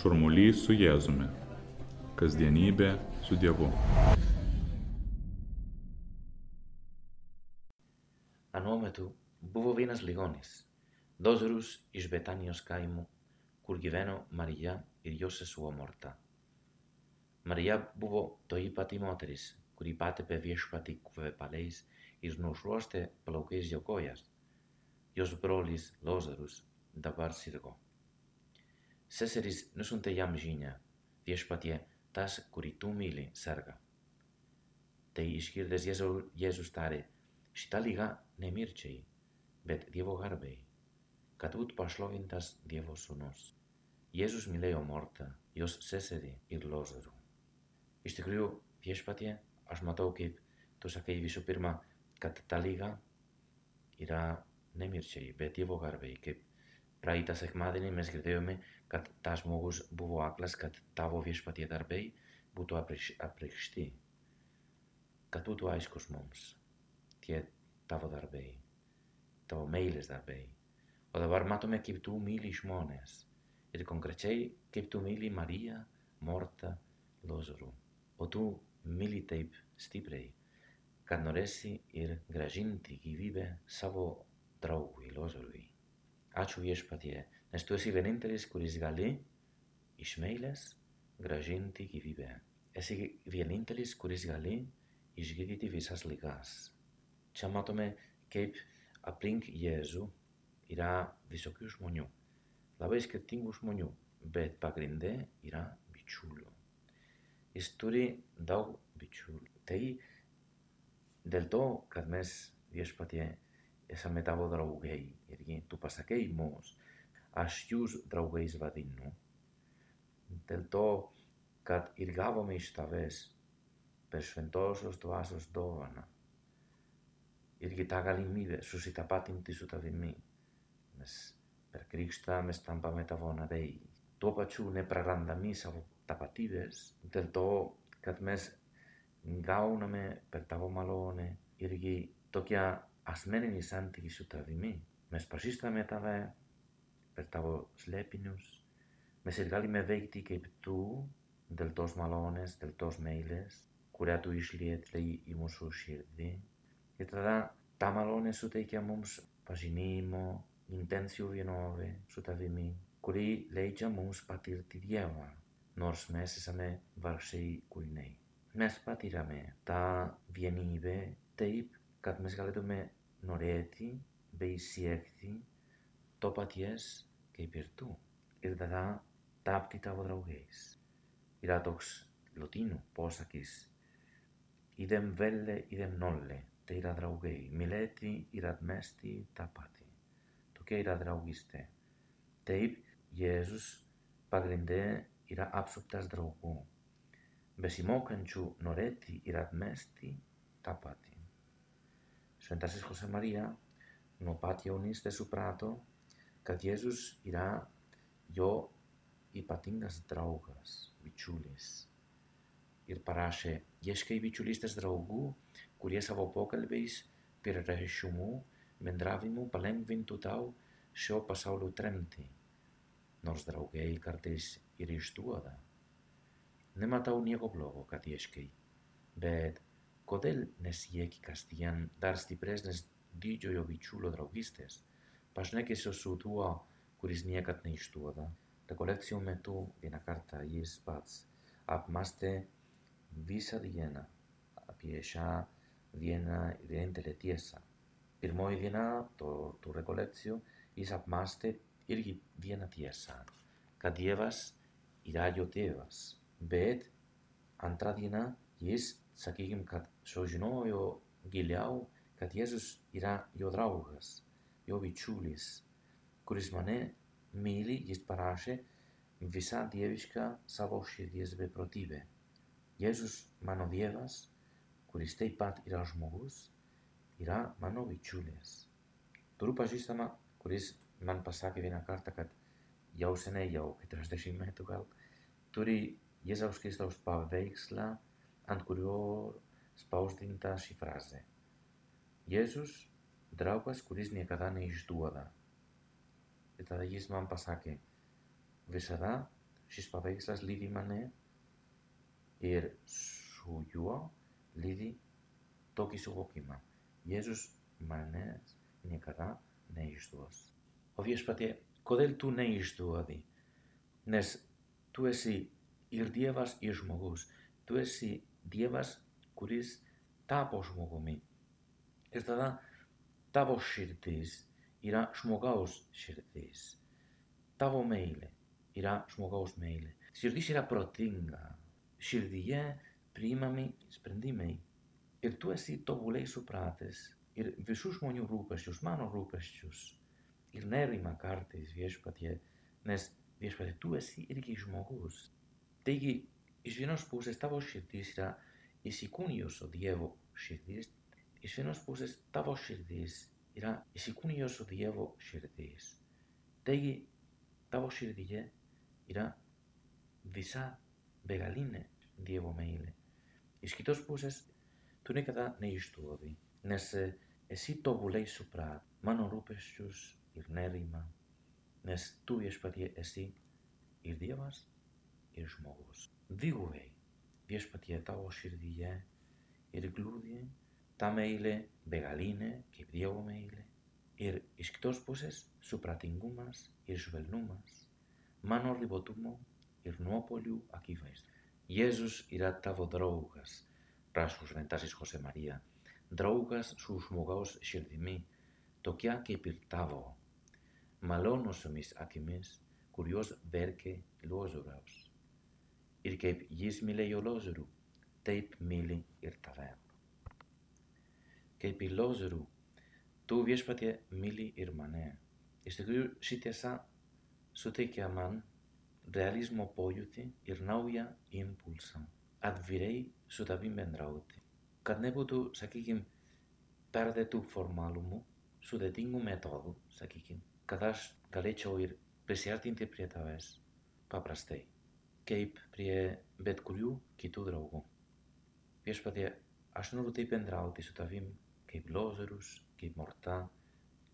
Šurmulys su Jėzumi. Kasdienybė su Dievu. Anuome tu buvo vienas ligonis, Lazarus iš Betanijos kaimų, kur gyveno Marija ir jos sesuo morta. Marija buvo toji pati moteris, kuri patepė viešpatį kvepaliais ir nušluostė plaukais jo kojas. Jos brolis Lazarus dabar sirgo. Seserys nusiuntė jam žinią, viešpatie, tas, kurį tu myli, serga. Tai išgirdęs Jėzus, Jėzus tarė, šita lyga ne mirčiai, bet Dievo garbei, kad būt pašlovintas Dievo sūnus. Jėzus mylėjo mortą, jos seserį ir Lozarų. Iš tikrųjų, viešpatie, aš matau, kaip tu sakai visų pirma, kad ta lyga yra ne mirčiai, bet Dievo garbei, kaip praeitą sekmadienį mes girdėjome, kad tas žmogus buvo aklas, kad tavo viešpatie darbai būtų apreikšti, kad būtų aiškus mums tie tavo darbai, tavo meilės darbai. O dabar matome, kaip tu myli žmonės ir konkrečiai, kaip tu myli Mariją, Mortą, Lozorų. O tu myli taip stipriai, kad norėsi ir gražinti gyvybę savo draugui Lozorui. Ačiū viešpatie, nes tu esi vienintelis, kuris gali iš meilės gražinti gyvybę. Esi vienintelis, kuris gali išgydyti visas ligas. Čia matome, kaip aplink Jėzų yra visokių žmonių, labai skirtingų žmonių, bet pagrindė yra bičiulių. Jis turi daug bičiulių. Tai dėl to, kad mes viešpatie εσά μετά από δραγουγέι, γιατί του πασακέι μος, ασιούς δραγουγέις βαδίνου, τελτό κατ ηργάβομαι εις ταβές, περσφεντώσος το άσος δόβανα, ηργή τα γαλιμίδε, σου σιταπάτην τη σου ταβιμή, μες περκρίξτα μες ταμπα με τα βόνα δέι, το πατσού νε πραγανταμίς από τα πατίδες, τελτό κατ μες γκάουνα με περταβόμαλώνε, ηργή το ασμένην εις άντιγη σου τραδημή, με σπασίστα με τα δε, περταγώ σλέπινους, με σεργάλι με δέγητη και επιτού, δελτός μαλώνες, δελτός μέιλες, κουριάτου του ίσλιετ λέει ημού και τραδά τα μαλώνες σου τέκια μόμς παζινή ημό, Ιντένσιου βιενόβε, σου τα δημή, κουρί λέει και μου σπατήρ τη διέβα, νόρς μέσα με βαρσέι κουλνέι. Μες πατήραμε τα βιενίβε, τέιπ, καθ μες tą vienybę taip, kad mes galėtume norėti bei siekti to paties kaip ir tu ir tada tapti tavo draugais. Yra toks lotynų posakis idem velle, idem nolle, tai yra draugai, mylėti ir atmesti tą patį. Tokia yra draugystė. Taip, Jėzus pagrindė yra apsuptas draugų, besimokančių norėti ir atmesti tą patį. Šventasis Jose Marija no pat jaunystės suprato, kad Jėzus yra jo ypatingas draugas, bičiulis. Ir parašė, ieškai bičiulystės draugų, kurie savo pokalbiais prieraišumu, bendravimu palengvintų tau šio pasaulio tremtį, nors draugai kartais ir išduoda. Nematau nieko blogo, kad ieškai, bet Κονέλ νεσιέκι καστιάν, όταν στην πρέζνης δύο οι οβιτούλοι τραγούδιστες, πας νέκες ο σουτουά, κουριζνίακατ νηιστούδα, τα κολέξιο με το διακαρτα γιες πάτς, απμάστε δύσα διένα, πιεςά διένα διέντε λετίεςα. Περιμονή διένα το το το κολέξιο, ίσα απμάστε ήριγι διένα τιέσα. Κατιέβας ηράλλο τιέβας. � sakykim, kad sužinojo giliau, kad Jėzus yra jo draugas, jo bičiulis, kuris mane myli, jis parašė visą dievišką savo širdies beprotybę. Jėzus, mano Dievas, kuris taip pat yra žmogus, yra mano bičiulis. Turiu pažįstamą, kuris man pasakė vieną kartą, kad jau seniai, jau 40 metų gal, turi Jėzaus Kristaus paveikslą αν κουριό σπάουστην τα σιφράζε. Ιησού, δράουπα κουρί νια καδά νε ει τούαδα. Ετα δαγή μαν πασάκε. Βεσαρά, σι παδέχη σας λίδι μανε, ερ σου γιουα, λίδι τόκις σου γοκίμα. Ιησού, μανε νια καδά νε ει τούα. Ο διεσπατέ, κοδέλ του νε ει τούαδι. Νες του εσύ, ηρδίευα ει μογού, του εσύ Dievas, kuris tapo žmogumi. Ir tada tavo širdis yra žmogaus širdis. Tavo meilė yra žmogaus meilė. Širdis yra protinga. Širdyje priimami sprendimai. Ir tu esi tobulai supratęs ir visų žmonių rūpesčius, mano rūpesčius. Ir nerima kartais viešpatie, nes viešpatie tu esi irgi žmogus. Taigi, Ισχυνός που ζεστάβω συρτήσα, ισικούνιος ο Δίευο συρτήσεις. Ισχυνός που ζεστάβω συρτήσα, ισικούνιος ο Δίευο συρτήσεις. Τέγι, τάβω συρτήλε, ιρά δυσά βεγαλίνε Δίευο μαύλε. Ισκυτός που ζεσ, του νέκατα νεύστου οδεί. Νας εσύ το βουλεύσου πρά, μάνο ρύπες σους ιρνέριμα. Νας τού ησπαδίε εσύ ιρδί δίγουμε πιες πατιατά ο σιρδιγέ, ερ γλούδιε, τα μέιλε, μπεγαλίνε και διέγω μέιλε, σου πρατιγκού μας, ερ σου βελνού μας, μάνο ριβοτούμο, ερ νουόπολιου ακίβαης. Ιέζους ηρά τα βοδρόουγας, πράσους βεντάσεις Χωσέ Μαρία, δρόουγας σους σμογάους σιρδιμή, το κιά και πυρτάβο. Μαλώνος εμείς ακιμής, κουριός βέρκε λόζουραος. Ir kaip jis mylėjo Lozorių, taip myli ir tave. Kaip ir Lozorių, tu viešpatie myli ir mane. Iš tikrųjų, ši tiesa suteikia man realizmo pojūtį ir naują impulsą. Atvirai su tavim bendrauti. Kad nebūtų, sakykim, perdėtų formalumu, sudėtingų metodų, sakykim, kad aš galėčiau ir prisiartinti prie tavęs paprastai, kaip prie bet kurių kitų draugų. Viešpatie, aš noriu taip bendrauti su tavim, kaip Lozorius, kaip Morta,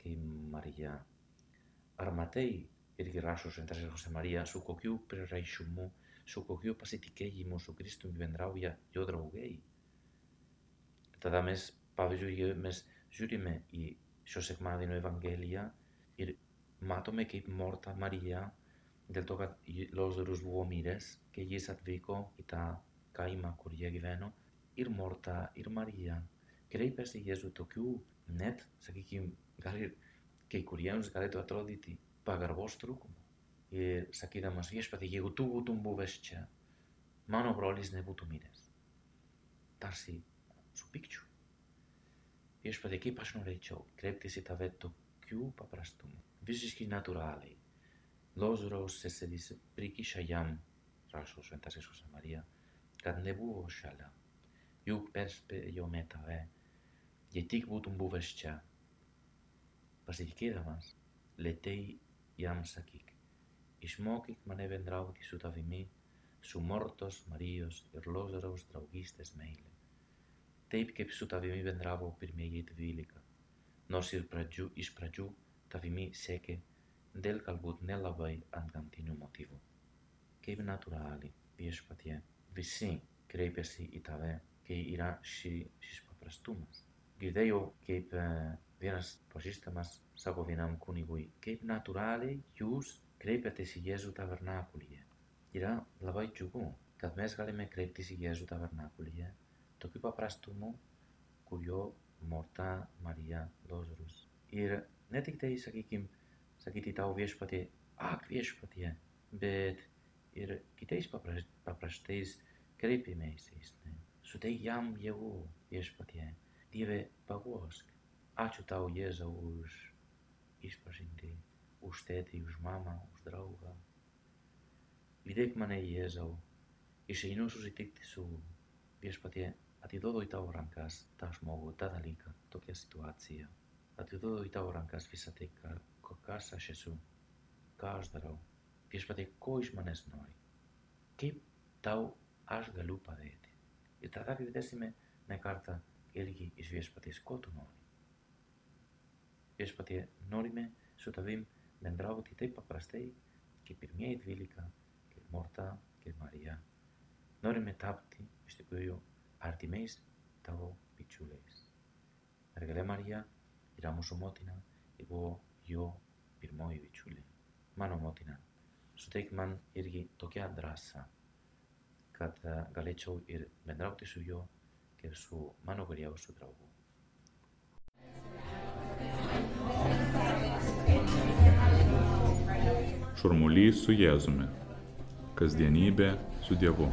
kaip Marija. Ar matai, irgi rašo šventasis Jose Marija, su kokiu prieraišumu, su kokiu pasitikėjimu su Kristumi bendrauja jo draugai. Tada mes, pavyzdžiui, mes žiūrime į šio sekmadienio Evangeliją ir matome kaip Morta Marija, Δεν το λόζερους βουομίρες και γης ατβίκο ή τα καήμα κουριέ γιβένο ήρ μόρτα ήρ μαρία και λέει πέρσι γέζου το κιού νέτ σε κήκη γάρι και η κουριέ μου σκαλέ το ατρόδιτη παγαρβός τρούκου μου και σε κήδα μας γέζου πέρσι γέγου του γου του μπου βέσαι μάνο βρόλης νεβού του μήρες τάρσι σου πίκτσου γέζου πέρσι εκεί πάσουν ρέτσο κρέπτησε τα βέτ το κιού παπραστούμε βίζεις και νατουράλει Lozoriaus seserys prikiša jam, rašo šventasis Jose Marija, kad nebuvo šalia. Juk perspėjome tave, jei tik būtum buvęs čia. Pasitikėdamas, lėtai jam sakyk, išmokyk mane bendrauti su tavimi, su mortos Marijos ir Lozoriaus draugystės meilė. Taip kaip su tavimi bendravo pirmieji dvylika, nors ir pradžių, iš pradžių tavimi sekė dėl galbūt nelabai antgamtinių motyvų. Kaip natūraliai viešpatie visi kreipiasi į tave, kai yra ši, šis paprastumas. Girdėjau, kaip vienas pažįstamas sako vienam kunigui, kaip natūraliai jūs kreipiatės į Jėzų tabernakulyje. Yra labai džiugu, kad mes galime kreiptis į Jėzų tabernakulyje tokiu paprastumu, kurio Morta Marija Lozorius. Ir ne tik tai, sakykim, sakyti tau viešpatie, ak viešpatie, bet ir kitais paprastais kreipimaisiais. Suteik jam jėgų viešpatie, Dieve paguosk. Ačiū tau, Jėzau, už išpažinti, už tėtį, už mamą, už draugą. Lydėk mane, Jėzau, išeinu susitikti su viešpatie, atiduodu į tavo rankas tą žmogų, tą dalyką, tokią situaciją. Atiduodu į tavo rankas visą tai, ką, κοκάσα σου, κάσδρο, ποιος πατε κόης μανες νόη, τι τάου ας γαλούπα. Η τραδάπη δεσίμε να κάρτα έργη εις ποιος πατε νόριμε νόη. Ποιος πατε σου τα βήμ με ντράβο τι τέπα πραστέι και πυρμιέ ειδβήλικα και μόρτα και μαριά. Νόρυμε τάπτη εις το ποιο αρτιμέης τάου πιτσούλες. Αργαλέ Μαρία, η ραμόσομότηνα, εγώ ir jo pirmoji bičiulė. Mano motina, suteik man irgi tokią drąsą, kad e, galėčiau ir bendrauti su juo kaip su mano geriausiu draugu. Šurmulys su Jėzumi. Kasdienybė su Dievu.